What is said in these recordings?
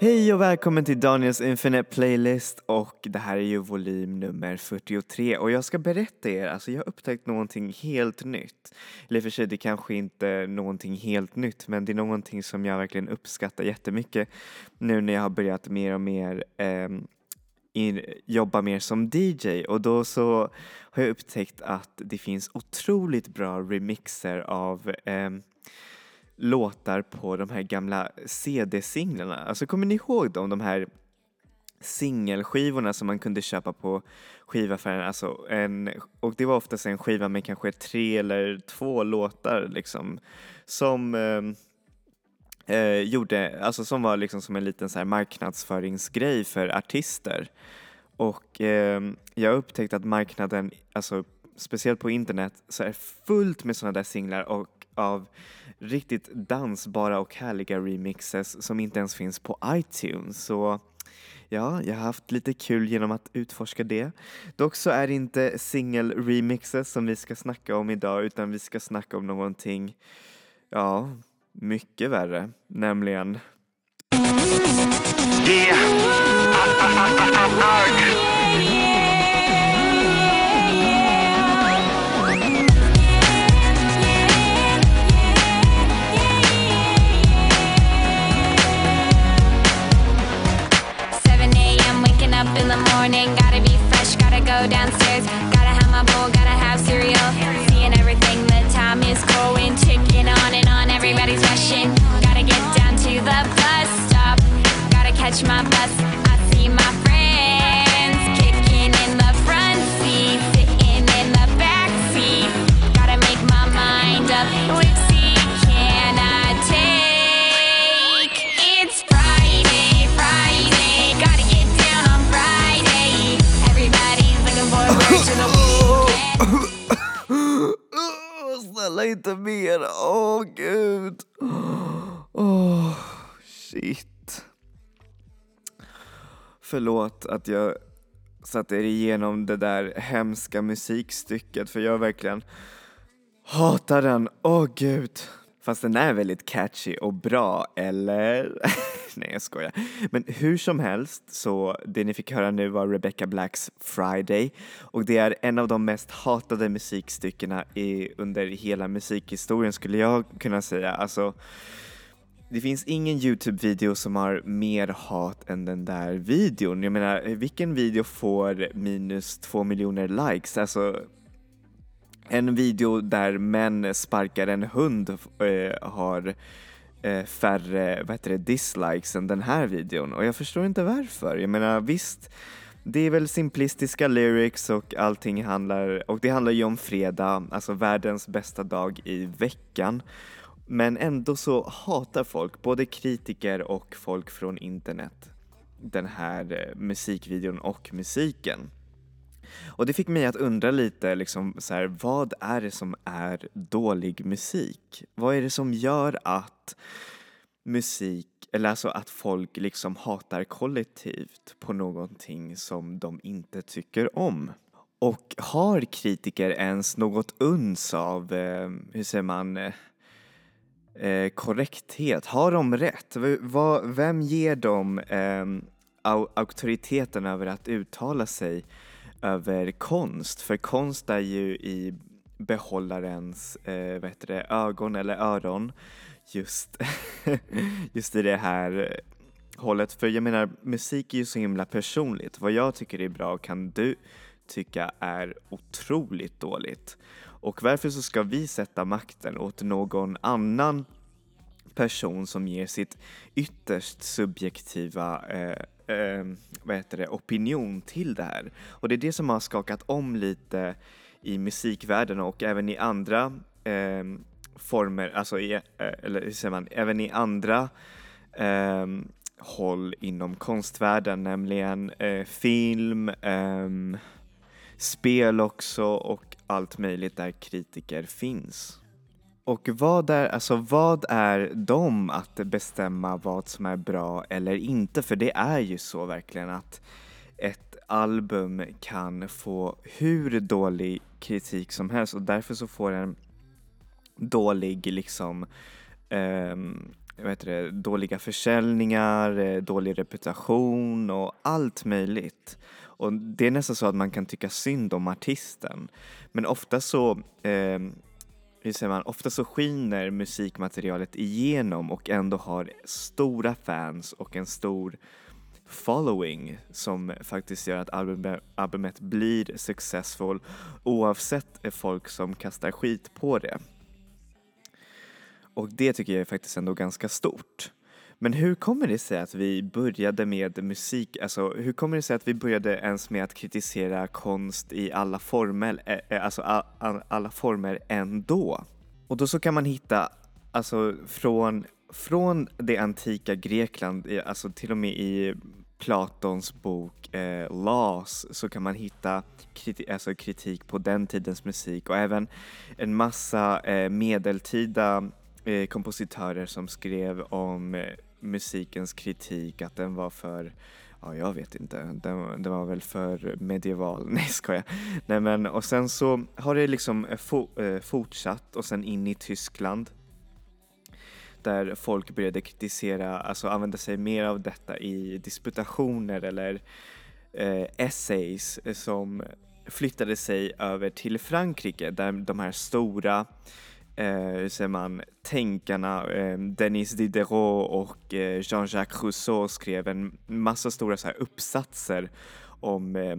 Hej och välkommen till Daniels Infinite Playlist och det här är ju volym nummer 43 och jag ska berätta er, alltså jag har upptäckt någonting helt nytt. Eller för sig, det kanske inte är någonting helt nytt men det är någonting som jag verkligen uppskattar jättemycket nu när jag har börjat mer och mer eh, in, jobba mer som DJ och då så har jag upptäckt att det finns otroligt bra remixer av eh, låtar på de här gamla CD-singlarna. Alltså kommer ni ihåg dem, de här singelskivorna som man kunde köpa på skivaffären. Alltså en, och det var oftast en skiva med kanske tre eller två låtar liksom som eh, eh, gjorde, alltså som var liksom som en liten så här marknadsföringsgrej för artister. Och eh, jag upptäckte att marknaden, alltså speciellt på internet, så är fullt med sådana där singlar och av riktigt dansbara och härliga remixes som inte ens finns på iTunes. Så ja, jag har haft lite kul genom att utforska det. Dock så är det inte single-remixes som vi ska snacka om idag utan vi ska snacka om någonting, ja, mycket värre, nämligen morning, catch my bus. I see my friends kicking in the front seat, sitting in the back seat. Gotta make my mind up. Which seat can I take? It's Friday, Friday, gotta get down on Friday. Everybody's looking forward to the weekend. Snälla inte mer, åh gud. Åh, Förlåt att jag satte er igenom det där hemska musikstycket för jag verkligen hatar den, åh gud. Fast den är väldigt catchy och bra, eller? Nej, jag skojar. Men hur som helst, så det ni fick höra nu var Rebecca Blacks Friday och det är en av de mest hatade musikstyckena i, under hela musikhistorien skulle jag kunna säga. Alltså, det finns ingen Youtube-video som har mer hat än den där videon. Jag menar, vilken video får minus två miljoner likes? Alltså, en video där män sparkar en hund äh, har äh, färre vad heter det, dislikes än den här videon och jag förstår inte varför. Jag menar visst, det är väl simplistiska lyrics och allting handlar, och det handlar ju om fredag, alltså världens bästa dag i veckan. Men ändå så hatar folk, både kritiker och folk från internet, den här eh, musikvideon och musiken. Och det fick mig att undra lite, liksom, så här, vad är det som är dålig musik? Vad är det som gör att musik, eller alltså att folk liksom hatar kollektivt på någonting som de inte tycker om? Och har kritiker ens något uns av, eh, hur säger man, eh, eh, korrekthet? Har de rätt? V- vad- vem ger dem eh, au- auktoriteten över att uttala sig över konst? För konst är ju i behållarens eh, vad heter det, ögon eller öron just, just i det här hållet. För jag menar, musik är ju så himla personligt. Vad jag tycker är bra kan du tycka är otroligt dåligt. Och varför så ska vi sätta makten åt någon annan person som ger sitt ytterst subjektiva eh, eh, vad heter det, opinion till det här. Och det är det som har skakat om lite i musikvärlden och även i andra eh, former, alltså i, eh, eller hur säger man, även i andra eh, håll inom konstvärlden, nämligen eh, film, ehm, spel också och allt möjligt där kritiker finns. Och vad är, alltså vad är de att bestämma vad som är bra eller inte? För det är ju så verkligen att ett album kan få hur dålig kritik som helst och därför så får en dålig liksom eh, heter det, dåliga försäljningar, eh, dålig reputation och allt möjligt. Och det är nästan så att man kan tycka synd om artisten. Men ofta så, eh, hur säger man, ofta så skiner musikmaterialet igenom och ändå har stora fans och en stor following som faktiskt gör att albumet, albumet blir successful oavsett folk som kastar skit på det. Och det tycker jag är faktiskt ändå ganska stort. Men hur kommer det sig att vi började med musik, alltså hur kommer det sig att vi började ens med att kritisera konst i alla former, eh, eh, alltså alla former ändå? Och då så kan man hitta, alltså från, från det antika Grekland, alltså till och med i Platons bok eh, Laws så kan man hitta kriti alltså kritik på den tidens musik och även en massa eh, medeltida eh, kompositörer som skrev om eh, musikens kritik, att den var för Ja, jag vet inte. Den, den var väl för medieval. Nej, skojar. Nej, men och sen så har det liksom eh, fo eh, fortsatt och sen in i Tyskland där folk började kritisera, alltså använda sig mer av detta i disputationer eller eh, essays som flyttade sig över till Frankrike där de här stora Eh, hur säger man, tänkarna eh, Denis Diderot och eh, Jean-Jacques Rousseau skrev en massa stora så här, uppsatser om eh,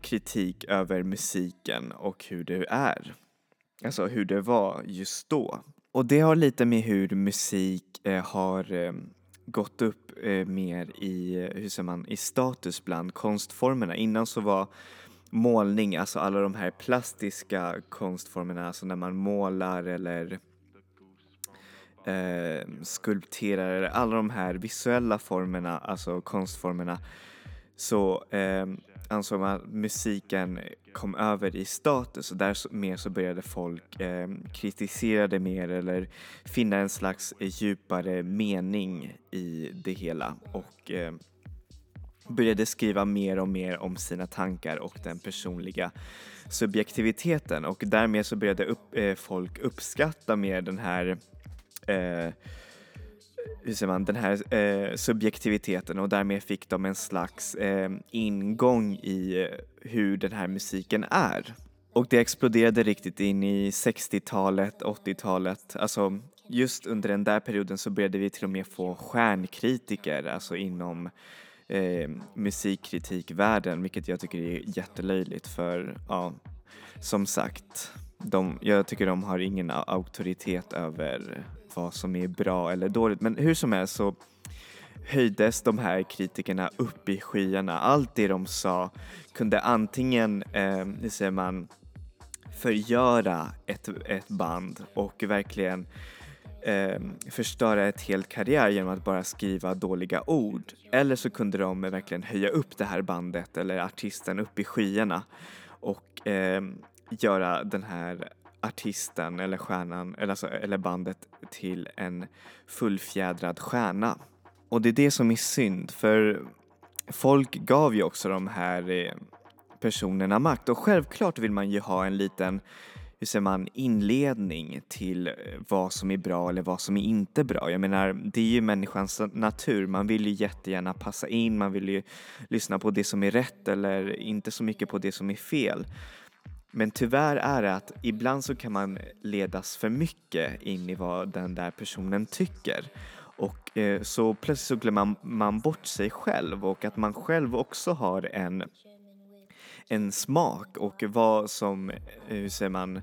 kritik över musiken och hur det är. Alltså hur det var just då. Och det har lite med hur musik eh, har eh, gått upp eh, mer i, eh, hur säger man, i status bland konstformerna. Innan så var målning, alltså alla de här plastiska konstformerna, alltså när man målar eller eh, skulpterar, alla de här visuella formerna, alltså konstformerna, så eh, ansåg man att musiken kom över i status och därmed så började folk eh, kritisera det mer eller finna en slags djupare mening i det hela och eh, började skriva mer och mer om sina tankar och den personliga subjektiviteten. Och därmed så började upp, eh, folk uppskatta mer den här eh, hur säger man, den här eh, subjektiviteten. Och därmed fick de en slags eh, ingång i hur den här musiken är. Och det exploderade riktigt in i 60-talet, 80-talet, alltså just under den där perioden så började vi till och med få stjärnkritiker, alltså inom eh, musikkritikvärlden, vilket jag tycker är jättelöjligt för, ja, som sagt, de, jag tycker de har ingen auktoritet över vad som är bra eller dåligt. Men hur som helst så höjdes de här kritikerna upp i skyarna. Allt det de sa kunde antingen, eh, hur säger man, förgöra ett, ett band och verkligen eh, förstöra ett helt karriär genom att bara skriva dåliga ord. Eller så kunde de verkligen höja upp det här bandet eller artisten upp i skyarna och eh, göra den här artisten eller stjärnan eller, alltså, eller bandet till en fullfjädrad stjärna. Och det är det som är synd för folk gav ju också de här eh, personerna makt och självklart vill man ju ha en liten hur säger man, inledning till eh, vad som är bra eller vad som är inte bra. Jag menar, det är ju människans natur. Man vill ju jättegärna passa in, man vill ju lyssna på det som är rätt eller inte så mycket på det som är fel. Men tyvärr är det att ibland så kan man ledas för mycket in i vad den där personen tycker. Och eh, så plötsligt så glömmer man, man bort sig själv och att man själv också har en, en smak och vad som, eh, hur säger man,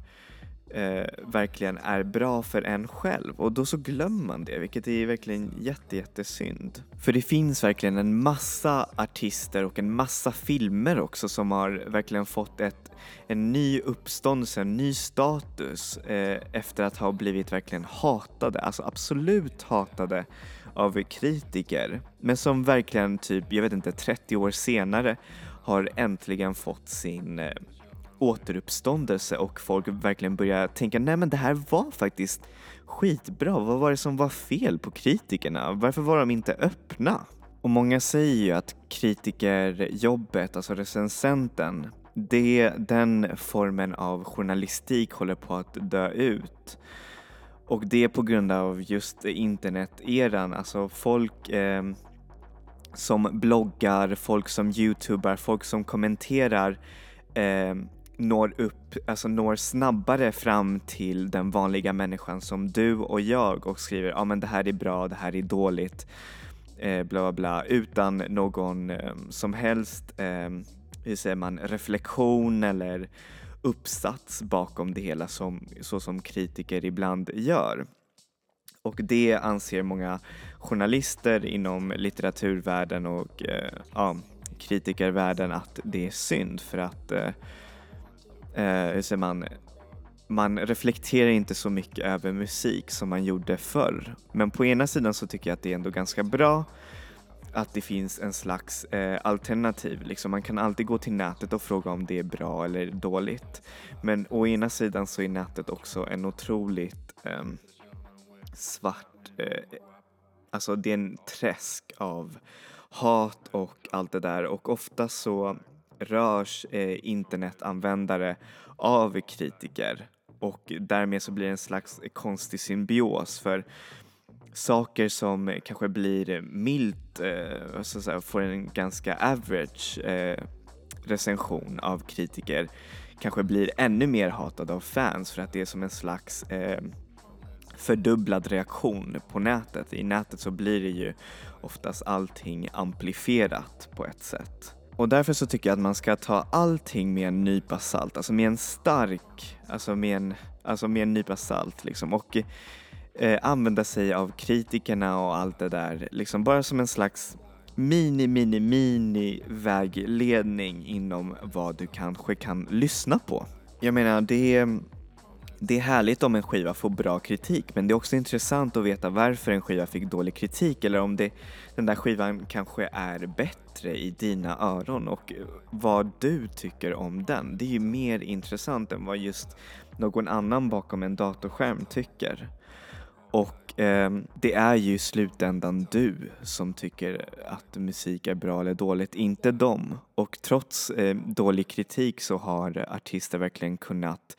eh, verkligen är bra för en själv och då så glömmer man det vilket är verkligen jätte, jättesynd. För det finns verkligen en massa artister och en massa filmer också som har verkligen fått ett, en ny uppståndelse, en ny status eh, efter att ha blivit verkligen hatade, alltså absolut hatade av kritiker. Men som verkligen typ, jag vet inte, 30 år senare har äntligen fått sin eh, återuppståndelse och folk verkligen börjar tänka nej men det här var faktiskt skitbra. Vad var det som var fel på kritikerna? Varför var de inte öppna? Och många säger ju att kritikerjobbet, alltså recensenten, det, den formen av journalistik håller på att dö ut. Och det är på grund av just internet-eran, alltså folk eh, som bloggar, folk som youtubar, folk som kommenterar eh, når upp, alltså når snabbare fram till den vanliga människan som du och jag och skriver ja ah, men det här är bra, det här är dåligt, eh, bla bla bla utan någon eh, som helst, eh, hur säger man, reflektion eller uppsats bakom det hela som, så som kritiker ibland gör. Och det anser många journalister inom litteraturvärlden och eh, ja, kritikervärlden att det är synd för att eh, eh, hur säger man, man reflekterar inte så mycket över musik som man gjorde förr. Men på ena sidan så tycker jag att det är ändå ganska bra att det finns en slags eh, alternativ. Liksom man kan alltid gå till nätet och fråga om det är bra eller dåligt. Men å ena sidan så är nätet också en otroligt eh, svart, eh, alltså det är en träsk av hat och allt det där. Och ofta så rörs eh, internetanvändare av kritiker. Och därmed så blir det en slags konstig symbios. För saker som kanske blir milt, eh, så att säga, får en ganska average eh, recension av kritiker. Kanske blir ännu mer hatad av fans för att det är som en slags eh, fördubblad reaktion på nätet. I nätet så blir det ju oftast allting amplifierat på ett sätt. Och därför så tycker jag att man ska ta allting med en nypa salt, alltså med en stark, alltså med en, alltså med en nypa salt liksom. Och eh, använda sig av kritikerna och allt det där, liksom bara som en slags mini, mini, mini vägledning inom vad du kanske kan lyssna på. Jag menar, det är det är härligt om en skiva får bra kritik men det är också intressant att veta varför en skiva fick dålig kritik eller om det, den där skivan kanske är bättre i dina öron och vad du tycker om den. Det är ju mer intressant än vad just någon annan bakom en datorskärm tycker. Och eh, det är ju i slutändan du som tycker att musik är bra eller dåligt, inte dem. Och trots eh, dålig kritik så har artister verkligen kunnat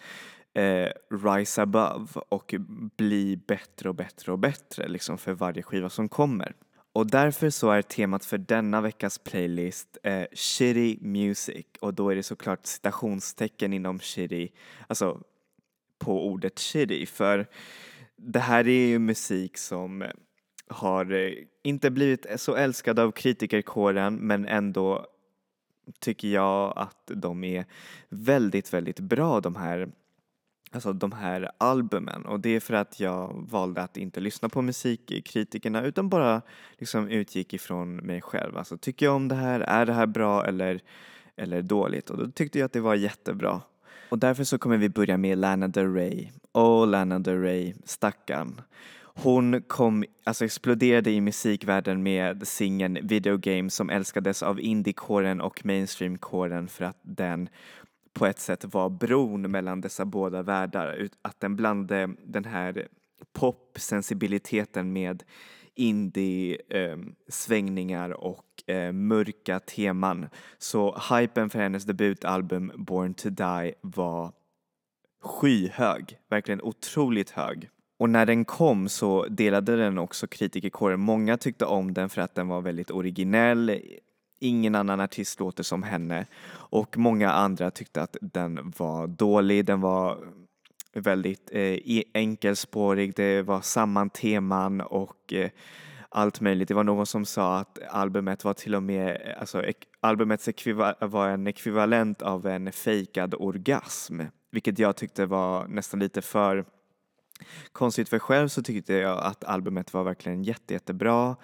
eh, rise above och bli bättre och bättre och bättre liksom för varje skiva som kommer. Och därför så är temat för denna veckas playlist eh, shitty music och då är det såklart citationstecken inom shitty, alltså på ordet shitty för det här är ju musik som har eh, inte blivit så älskad av kritikerkåren men ändå tycker jag att de är väldigt, väldigt bra de här alltså de här albumen och det är för att jag valde att inte lyssna på musikkritikerna utan bara liksom utgick ifrån mig själv. Alltså tycker jag om det här, är det här bra eller, eller dåligt? Och då tyckte jag att det var jättebra. Och därför så kommer vi börja med Lana Del Rey. Åh, Lana Del Rey, stackarn. Hon kom, alltså exploderade i musikvärlden med singeln Video Game som älskades av indiekåren och mainstreamkåren för att den på ett sätt var bron mellan dessa båda världar. Att den blandade den här popsensibiliteten med indie-svängningar eh, och eh, mörka teman. Så hypen för hennes debutalbum Born to Die var skyhög, verkligen otroligt hög. Och när den kom så delade den också kritikerkåren. Många tyckte om den för att den var väldigt originell, ingen annan artist låter som henne. Och många andra tyckte att den var dålig, den var väldigt eh, e-, enkelspårig, det var samma teman och eh, allt möjligt. Det var någon som sa att albumet var till och med, alltså ek, albumets var en ekvivalent av en fejkad orgasm, vilket jag tyckte var nästan lite för konstigt. För själv så tyckte jag att albumet var verkligen jätte, jättebra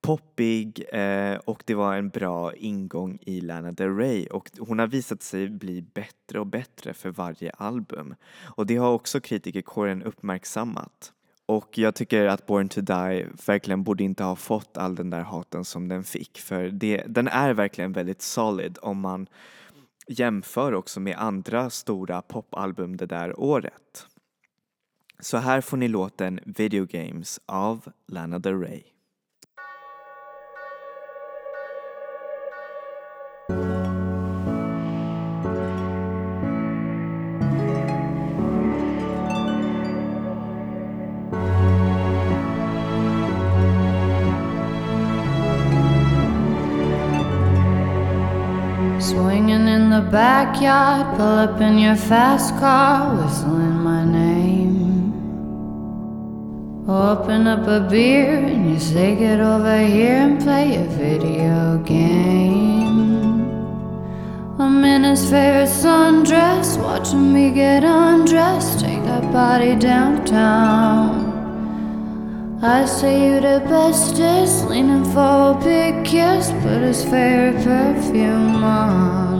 poppig eh, och det var en bra ingång i Lana Del Rey och hon har visat sig bli bättre och bättre för varje album. Och det har också kritikerkåren uppmärksammat. Och jag tycker att Born to Die verkligen borde inte ha fått all den där haten som den fick för det, den är verkligen väldigt solid om man jämför också med andra stora popalbum det där året. Så här får ni låten Video Games av Lana Del Rey. Backyard, pull up in your fast car, whistling my name. Open up a beer and you say get over here and play a video game. I'm in his favorite sundress, watching me get undressed, take that body downtown. I say you the bestest, leaning for a big kiss, put his favorite perfume on,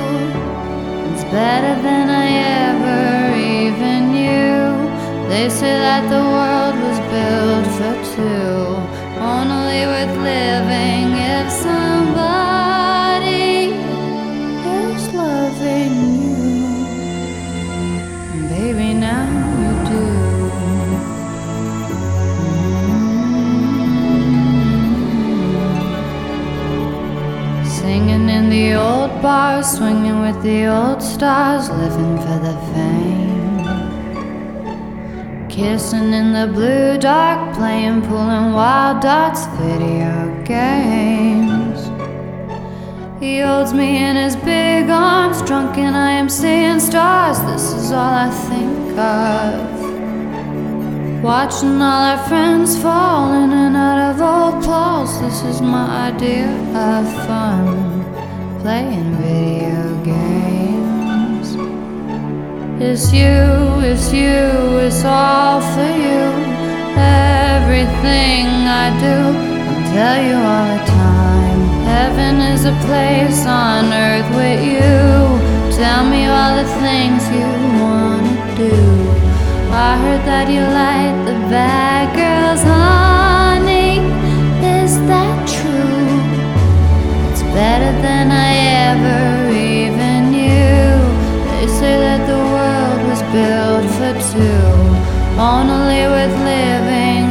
Better than I ever even knew. They say that the world was built for two, only worth living if somebody bars, swinging with the old stars, living for the fame. Kissing in the blue dark, playing and wild dots, video games. He holds me in his big arms, drunk and I am seeing stars. This is all I think of. Watching all our friends fall in and out of old clothes. This is my idea of fun. Playing video games. It's you, it's you, it's all for you. Everything I do, I'll tell you all the time. Heaven is a place on earth with you. Tell me all the things you wanna do. I heard that you like the bad girls, honey. Is that better than I ever even knew. They say that the world was built for two, only worth living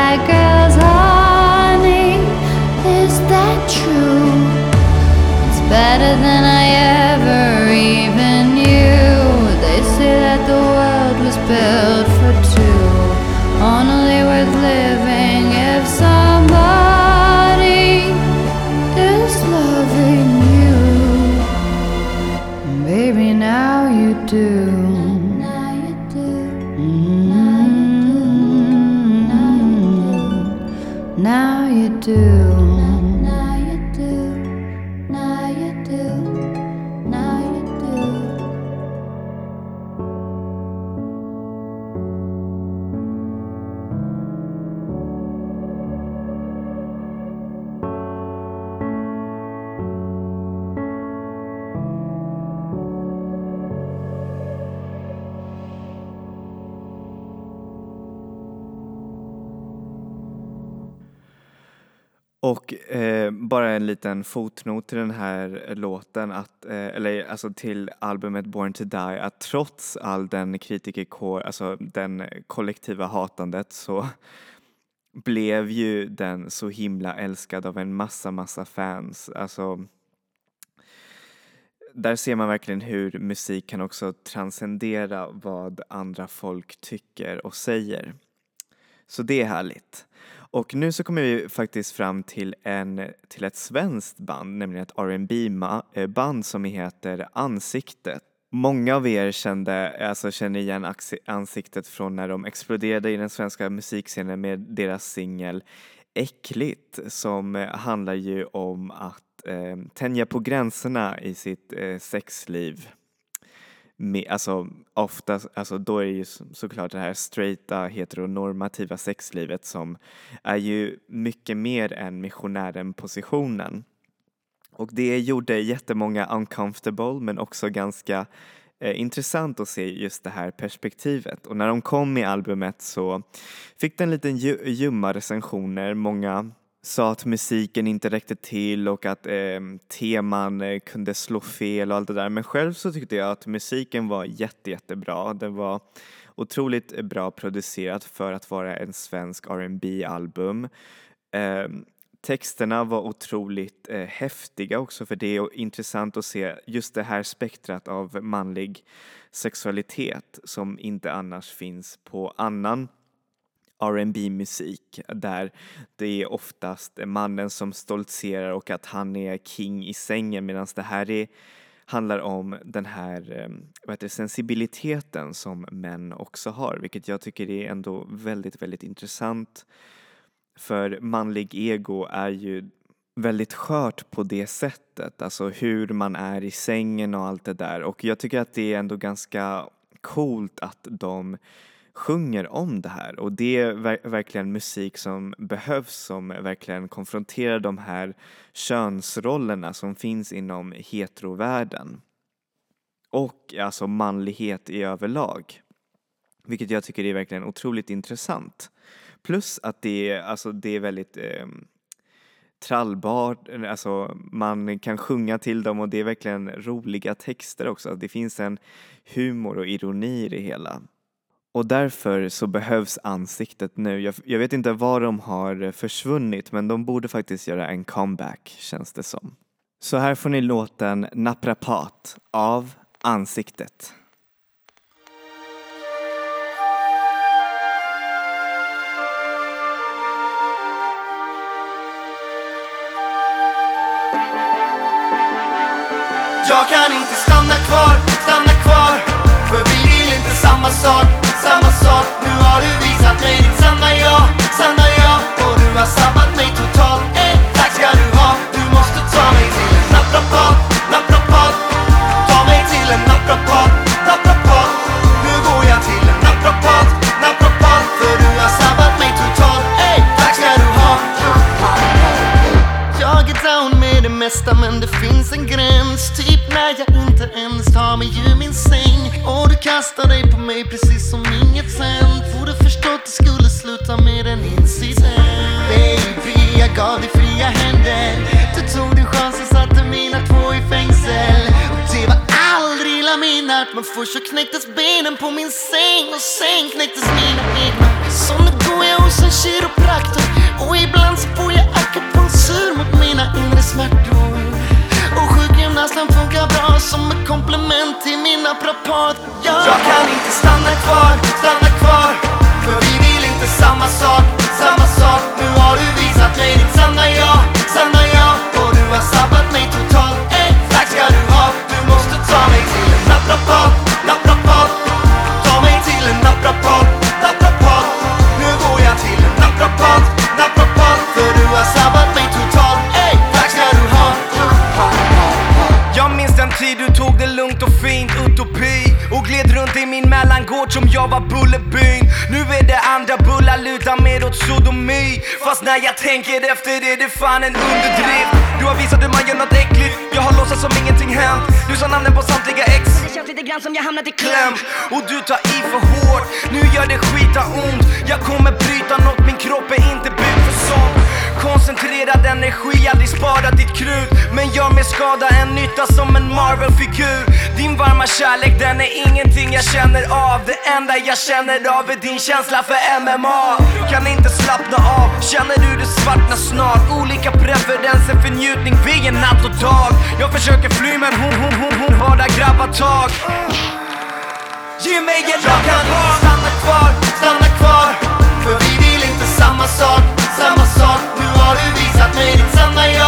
liten fotnot till den här eh, låten, att, eh, eller alltså till albumet Born to Die, att trots all den kritikerkår, alltså den kollektiva hatandet så blev ju den så himla älskad av en massa, massa fans. Alltså, där ser man verkligen hur musik kan också transcendera vad andra folk tycker och säger. Så det är härligt. Och nu så kommer vi faktiskt fram till, en, till ett svenskt band, nämligen ett R&B eh, band som heter Ansiktet. Många av er kände, alltså känner igen ansiktet från när de exploderade i den svenska musikscenen med deras singel Äckligt som eh, handlar ju om att eh, tänja på gränserna i sitt eh, sexliv. Alltså ofta, alltså då är det ju såklart det här straighta heteronormativa sexlivet som är ju mycket mer än missionären-positionen. Och det gjorde jättemånga uncomfortable men också ganska eh, intressant att se just det här perspektivet. Och när de kom i albumet så fick den lite ljumma recensioner. Många sa att musiken inte räckte till och att eh, teman eh, kunde slå fel och allt det där. Men själv så tyckte jag att musiken var jätte, jättebra. Den var otroligt bra producerad för att vara en svensk R&B album eh, Texterna var otroligt eh, häftiga också för det är intressant att se just det här spektrat av manlig sexualitet som inte annars finns på annan R&B musik där det är oftast mannen som stoltserar och att han är king i sängen medan det här är, handlar om den här ehm, vad heter det, sensibiliteten som män också har vilket jag tycker är ändå väldigt, väldigt intressant. För manlig ego är ju väldigt skört på det sättet, alltså hur man är i sängen och allt det där. Och jag tycker att det är ändå ganska coolt att de sjunger om det här och det är ver verkligen musik som behövs som verkligen konfronterar de här könsrollerna som finns inom heterovärlden och alltså manlighet i överlag. Vilket jag tycker är verkligen otroligt intressant. Plus att det är, alltså, det är väldigt ehm, eh, trallbart, alltså man kan sjunga till dem och det är verkligen roliga texter också. Det finns en humor och ironi i det hela. Och därför så behövs ansiktet nu. Jag, jag, vet inte var de har försvunnit men de borde faktiskt göra en comeback känns det som. Så här får ni låten Naprapat av Ansiktet. Jag kan inte stanna kvar, stanna kvar För vi vill inte samma sak, samma sak Nu har du visat mig ditt sanna jag, sanna jag Och du har sabbat mig totalt först så knäcktes benen på min säng Och sen knäcktes mina egna Så nu går jag hos en kiropraktor. Och ibland så får jag akupunktur mot mina inre smärtor. Och sjukgymnasten funkar bra som ett komplement till min naprapat. Jag kan inte stanna kvar. Tänker efter är det fan en underdrift? Du har visat hur man gör något äckligt. Jag har låtsats som ingenting hänt. Du sa namnen på samtliga ex. Det känns lite grann som jag hamnat i kläm. Och du tar i för hårt. Nu gör det skita ont. Jag kommer bryta något, min kropp är inte byggd för sånt Koncentrerad energi, aldrig spara ditt krut. Men gör mer skada än nytta som en Marvel-figur. Din varma kärlek, den är ingenting jag känner av. Det enda jag känner av är din känsla för MMA Kan inte slappna av, känner du det svartna snart? Olika preferenser för njutning, vi är natt och dag. Jag försöker fly men hon, hon, hon, hon bara grabbar tag Ge mig en Jag kan stanna kvar, stanna kvar. För vi vill inte samma sak, samma sak Du visat mig ditt sanna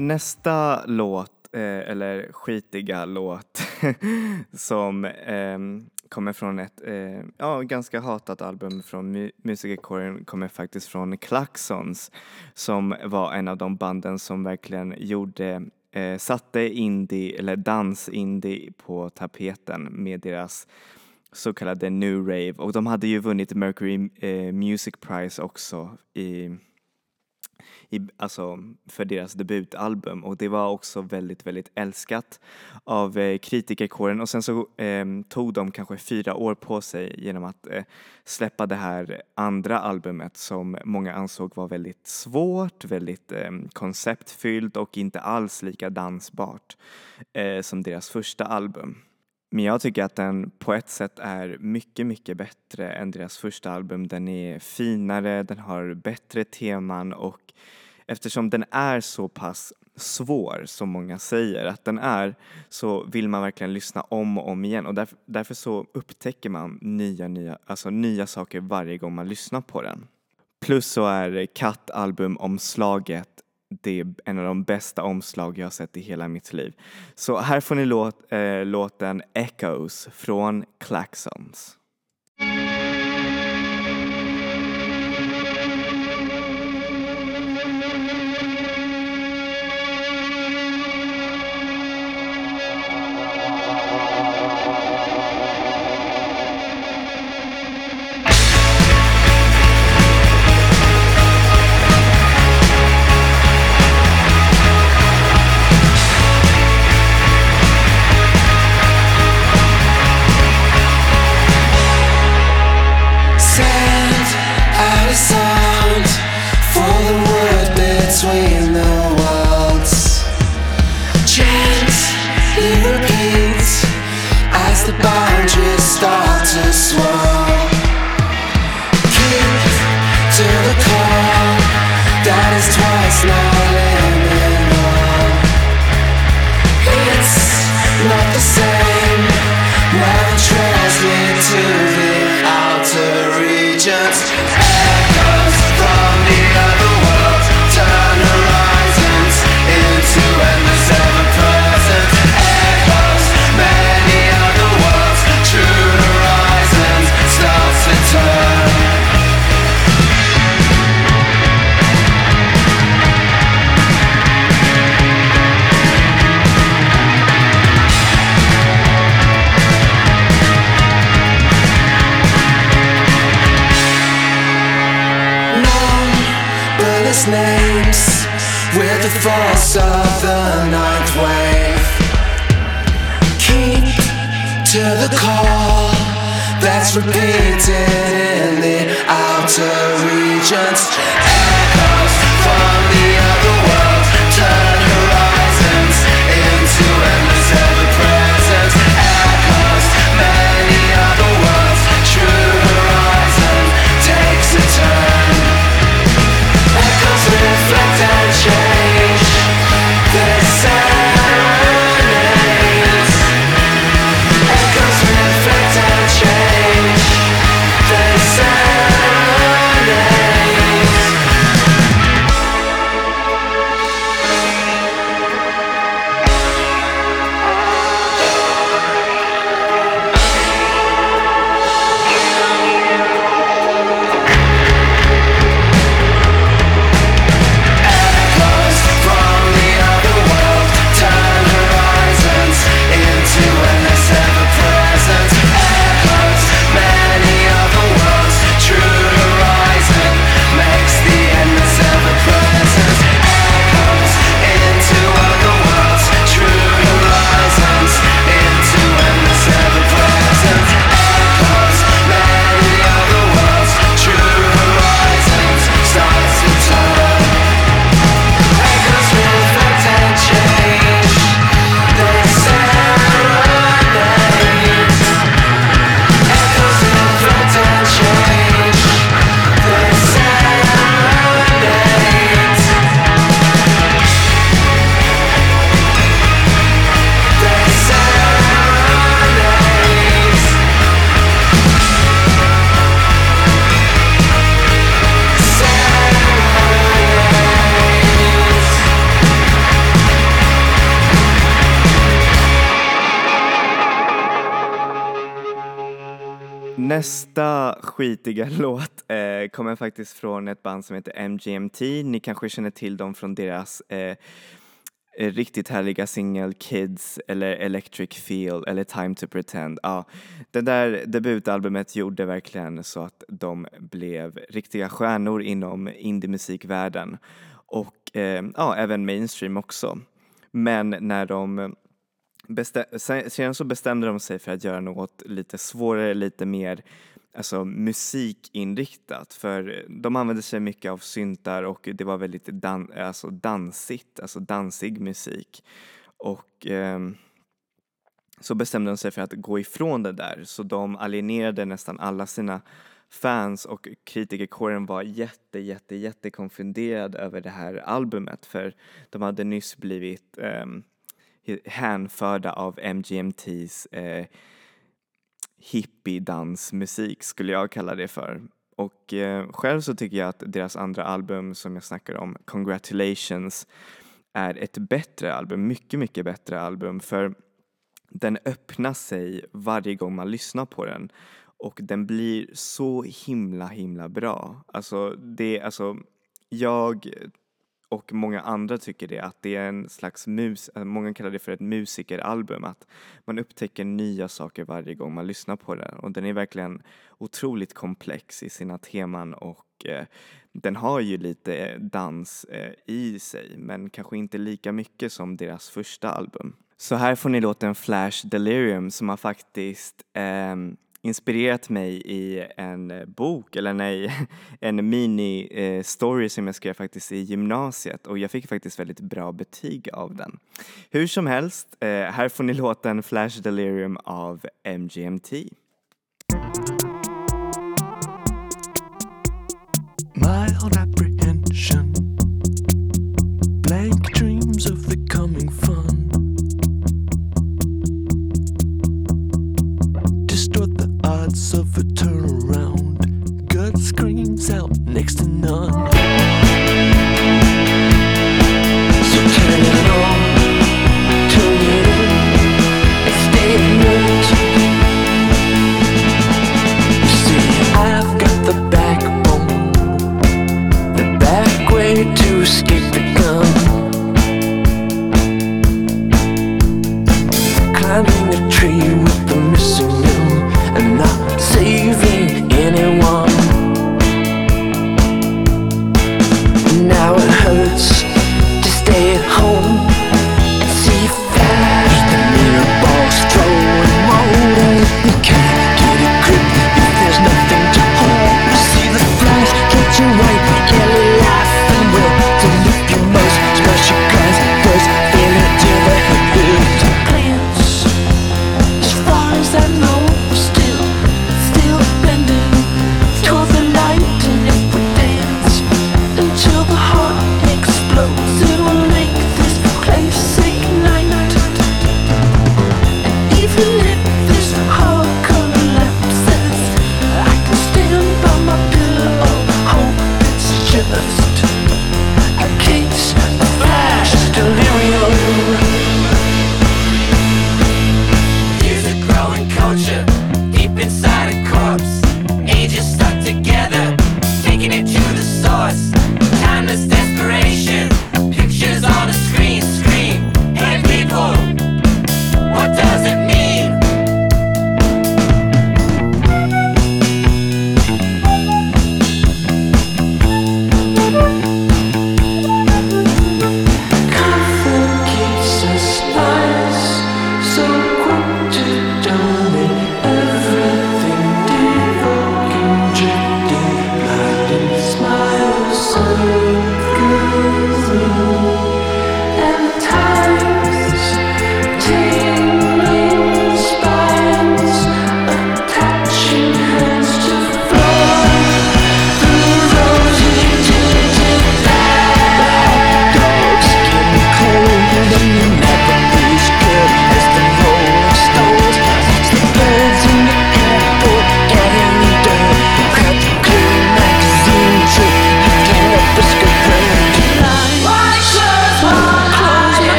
nästa låt, eh, eller skitiga låt, som eh, kommer från ett eh, ja, ganska hatat album från mu musikerkåren, kommer faktiskt från Klaxons som var en av de banden som verkligen gjorde eh, satte indie, eller dans-indie på tapeten med deras så kallade New Rave. Och de hade ju vunnit Mercury eh, Music Prize också i i, alltså för deras debutalbum och det var också väldigt, väldigt älskat av eh, kritikerkåren och sen så eh, tog de kanske fyra år på sig genom att eh, släppa det här andra albumet som många ansåg var väldigt svårt, väldigt eh, konceptfyllt och inte alls lika dansbart eh, som deras första album. Men jag tycker att den på ett sätt är mycket, mycket bättre än deras första album. Den är finare, den har bättre teman och eftersom den är så pass svår som många säger att den är så vill man verkligen lyssna om och om igen och därför, därför så upptäcker man nya, nya, alltså nya saker varje gång man lyssnar på den. Plus så är kattalbumomslaget det är en av de bästa omslag jag har sett i hela mitt liv. Så här får ni låt, eh, låten Echoes från Klaxons. his names with the force of the ninth wave. Keep to the call that's repeated in the outer regions. Skitiga låt eh, kommer faktiskt från ett band som heter MGMT. Ni kanske känner till dem från deras eh, eh riktigt härliga singel Kids eller Electric Feel eller Time to Pretend. Ja, det där debutalbumet gjorde verkligen så att de blev riktiga stjärnor inom indiemusikvärlden och eh, ja, även mainstream också. Men när de bestä- sen, sen så bestämde de sig för att göra något lite svårare, lite mer alltså, musikinriktat för de använde sig mycket av syntar och det var väldigt dan- alltså, dansigt, alltså dansig musik. Och eh, så bestämde de sig för att gå ifrån det där så de alienerade nästan alla sina fans och kritikerkåren var jätte, jätte, jätte konfunderad över det här albumet för de hade nyss blivit eh, hänförda av MGMTs eh, hippiedansmusik skulle jag kalla det för. Och eh, själv så tycker jag att deras andra album som jag snackar om, Congratulations, är ett bättre album, mycket, mycket bättre album för den öppnar sig varje gång man lyssnar på den och den blir så himla, himla bra. Alltså, det, alltså jag och många andra tycker det, att det är en slags mus, eh, många kallar det för ett musikeralbum, att man upptäcker nya saker varje gång man lyssnar på den och den är verkligen otroligt komplex i sina teman och eh, den har ju lite eh, dans eh, i sig men kanske inte lika mycket som deras första album. Så här får ni låten Flash Delirium som har faktiskt eh, inspirerat mig i en eh, bok, eller nej, en mini-story eh, som jag skrev faktiskt i gymnasiet och jag fick faktiskt väldigt bra betyg av den. Hur som helst, eh, här får ni låten Flash Delirium av MGMT. mild But turn.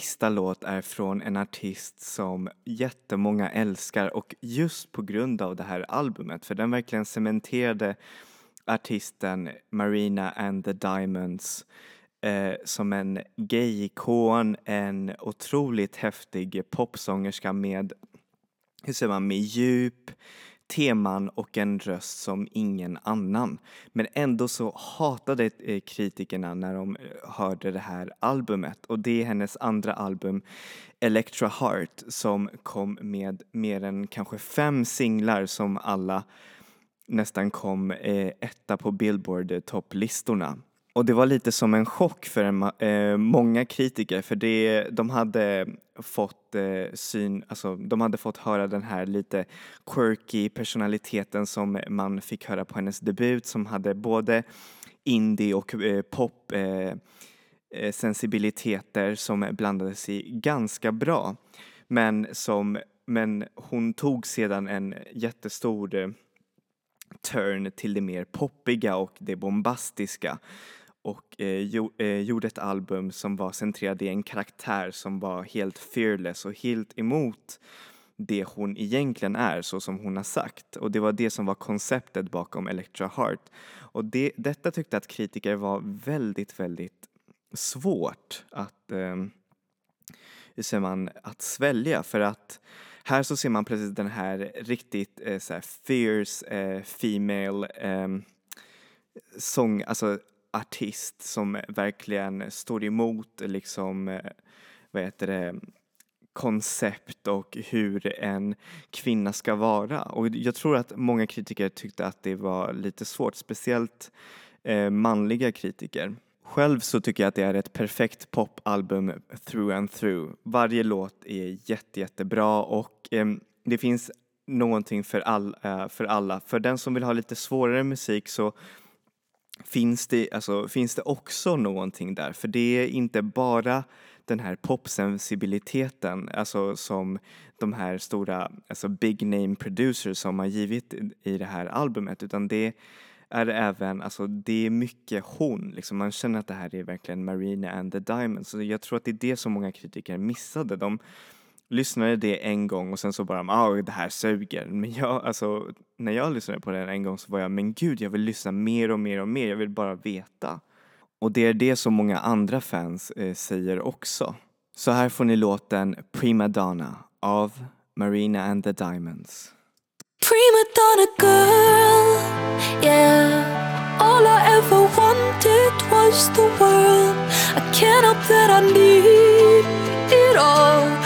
Sista låt är från en artist som jättemånga älskar och just på grund av det här albumet för den verkligen cementerade artisten Marina and the Diamonds eh, som en gay-ikon, en otroligt häftig popsångerska med, hur säger man, med djup, teman och en röst som ingen annan. Men ändå så hatade eh, kritikerna när de eh, hörde det här albumet och det är hennes andra album Electra Heart som kom med mer än kanske fem singlar som alla nästan kom eh, etta på Billboard topplistorna. Och det var lite som en chock för en, eh, många kritiker för det, de hade fått eh, syn, alltså de hade fått höra den här lite quirky personaliteten som man fick höra på hennes debut som hade både indie och eh, pop eh, eh sensibiliteter som blandades i ganska bra. Men som, men hon tog sedan en jättestor eh, turn till det mer poppiga och det bombastiska och eh, jo, eh, gjorde ett album som var centrerad i en karaktär som var helt fearless och helt emot det hon egentligen är så som hon har sagt. Och det var det som var konceptet bakom Electra Heart. Och det, detta tyckte att kritiker var väldigt, väldigt svårt att, eh, hur säger man, att svälja. För att här så ser man precis den här riktigt eh, så här fierce eh, female eh, sång, alltså artist som verkligen står emot liksom, vad heter det, koncept och hur en kvinna ska vara. Och jag tror att många kritiker tyckte att det var lite svårt, speciellt eh, manliga kritiker. Själv så tycker jag att det är ett perfekt popalbum through and through. Varje låt är jätte, jättebra och eh, det finns någonting för, all, eh, för alla. För den som vill ha lite svårare musik så finns det, alltså, finns det också någonting där. För det är inte bara den här popsensibiliteten, alltså som de här stora, alltså big name producers som har givit i det här albumet, utan det är även, alltså det är mycket hon, liksom man känner att det här är verkligen Marina and the Diamonds. Så jag tror att det är det som många kritiker missade. De lyssnade det en gång och sen så bara, ah det här suger. Men jag, alltså när jag lyssnade på den en gång så var jag, men gud jag vill lyssna mer och mer och mer, jag vill bara veta. Och det är det som många andra fans eh, säger också. Så här får ni låten Prima Donna av Marina and the Diamonds. Prima donna girl, yeah. All I ever wanted was the world. I can't help that I need it all.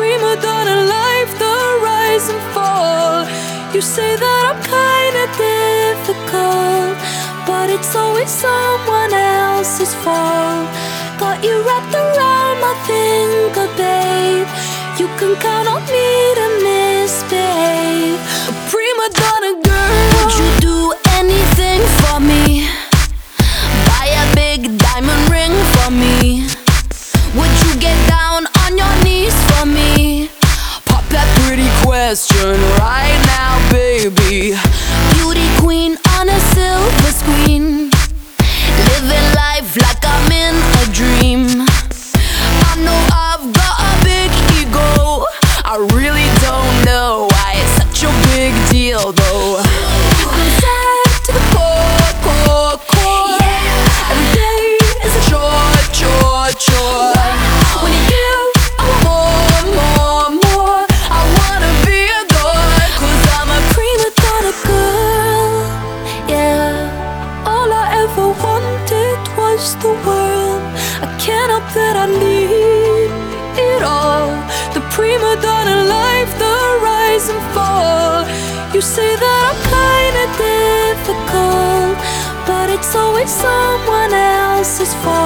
Prima donna life, the rise and fall. You say that I'm kinda difficult, but it's always someone else's fault. Got you wrapped around my finger, babe. You can count on me to misbehave. A prima donna girl. Would you do anything for me? Buy a big diamond ring for me. Me? Pop that pretty question right now, baby. For.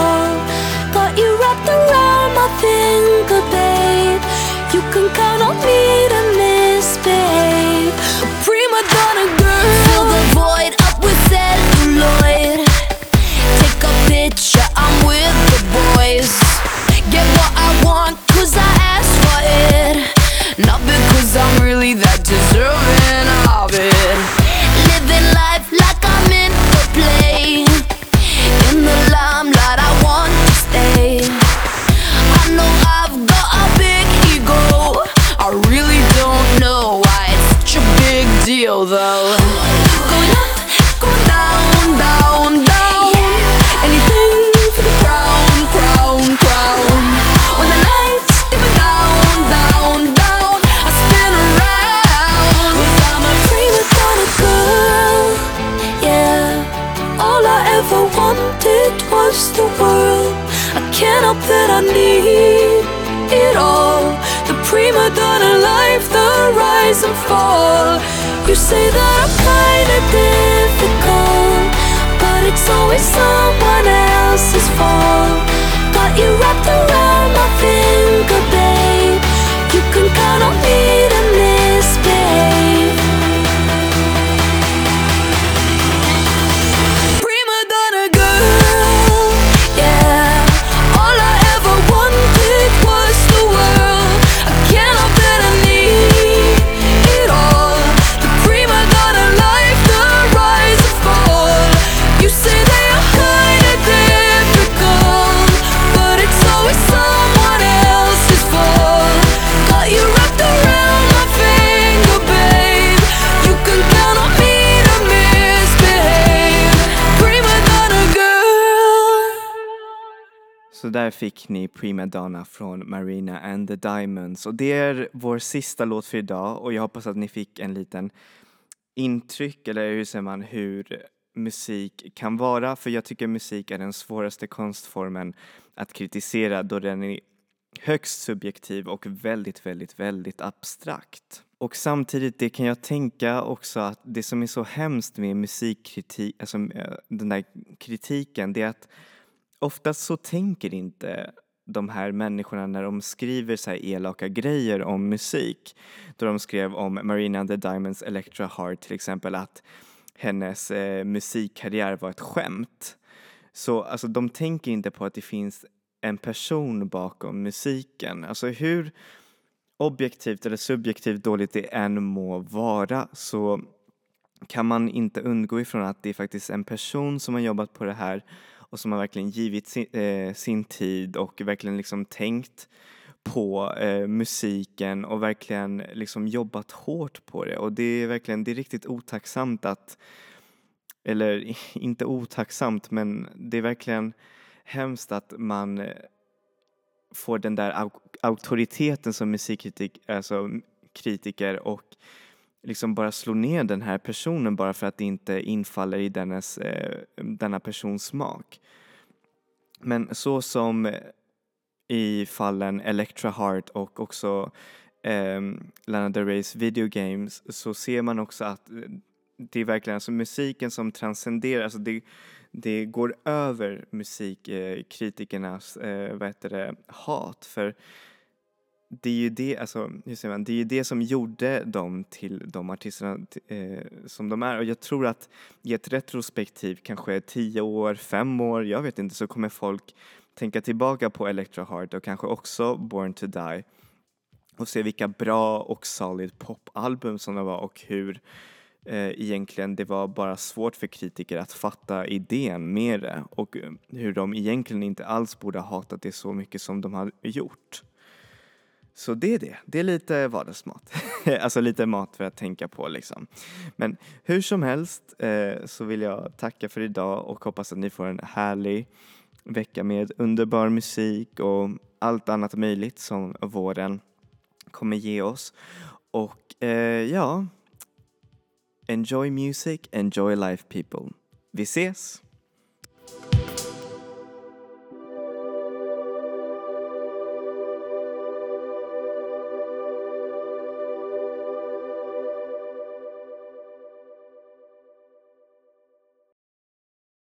Så där fick ni Prima Donna från Marina and the Diamonds och det är vår sista låt för idag och jag hoppas att ni fick en liten intryck eller hur säger man hur musik kan vara för jag tycker musik är den svåraste konstformen att kritisera då den är högst subjektiv och väldigt, väldigt, väldigt abstrakt. Och samtidigt det kan jag tänka också att det som är så hemskt med musikkritik, alltså eh, den där kritiken, det är att oftast så tänker inte de här människorna när de skriver så här elaka grejer om musik. Då de skrev om Marina and the Diamonds Electra Heart till exempel att hennes eh, musikkarriär var ett skämt. Så alltså de tänker inte på att det finns en person bakom musiken. Alltså hur objektivt eller subjektivt dåligt det än må vara så kan man inte undgå ifrån att det är faktiskt en person som har jobbat på det här och som har verkligen givit sin, eh, sin tid och verkligen liksom tänkt på eh, musiken och verkligen liksom jobbat hårt på det. Och det är verkligen, det är riktigt otacksamt att eller inte otacksamt men det är verkligen hemskt att man eh, får den där au- auktoriteten som musikkritiker alltså och liksom bara slå ner den här personen bara för att det inte infaller i dennes, eh, denna persons smak. Men så som i fallen Electra Heart och också eh, Lana Del Reys Video Games så ser man också att eh, det är verkligen alltså musiken som transcenderar, alltså det, det går över musikkritikernas eh, eh, vad heter det, hat för det är ju det, alltså, hur säger man, det är ju det som gjorde dem till de artisterna eh, som de är och jag tror att i ett retrospektiv, kanske tio år, fem år, jag vet inte, så kommer folk tänka tillbaka på Electra Heart och kanske också Born to Die och se vilka bra och solid popalbum som det var och hur eh, egentligen det var bara svårt för kritiker att fatta idén med det och eh, hur de egentligen inte alls borde ha hatat det så mycket som de har gjort. Så det är det. Det är lite vardagsmat. alltså lite mat för att tänka på liksom. Men hur som helst eh, så vill jag tacka för idag och hoppas att ni får en härlig vecka med underbar musik och allt annat möjligt som våren kommer ge oss. Och eh, ja, enjoy music, enjoy life people. Vi ses!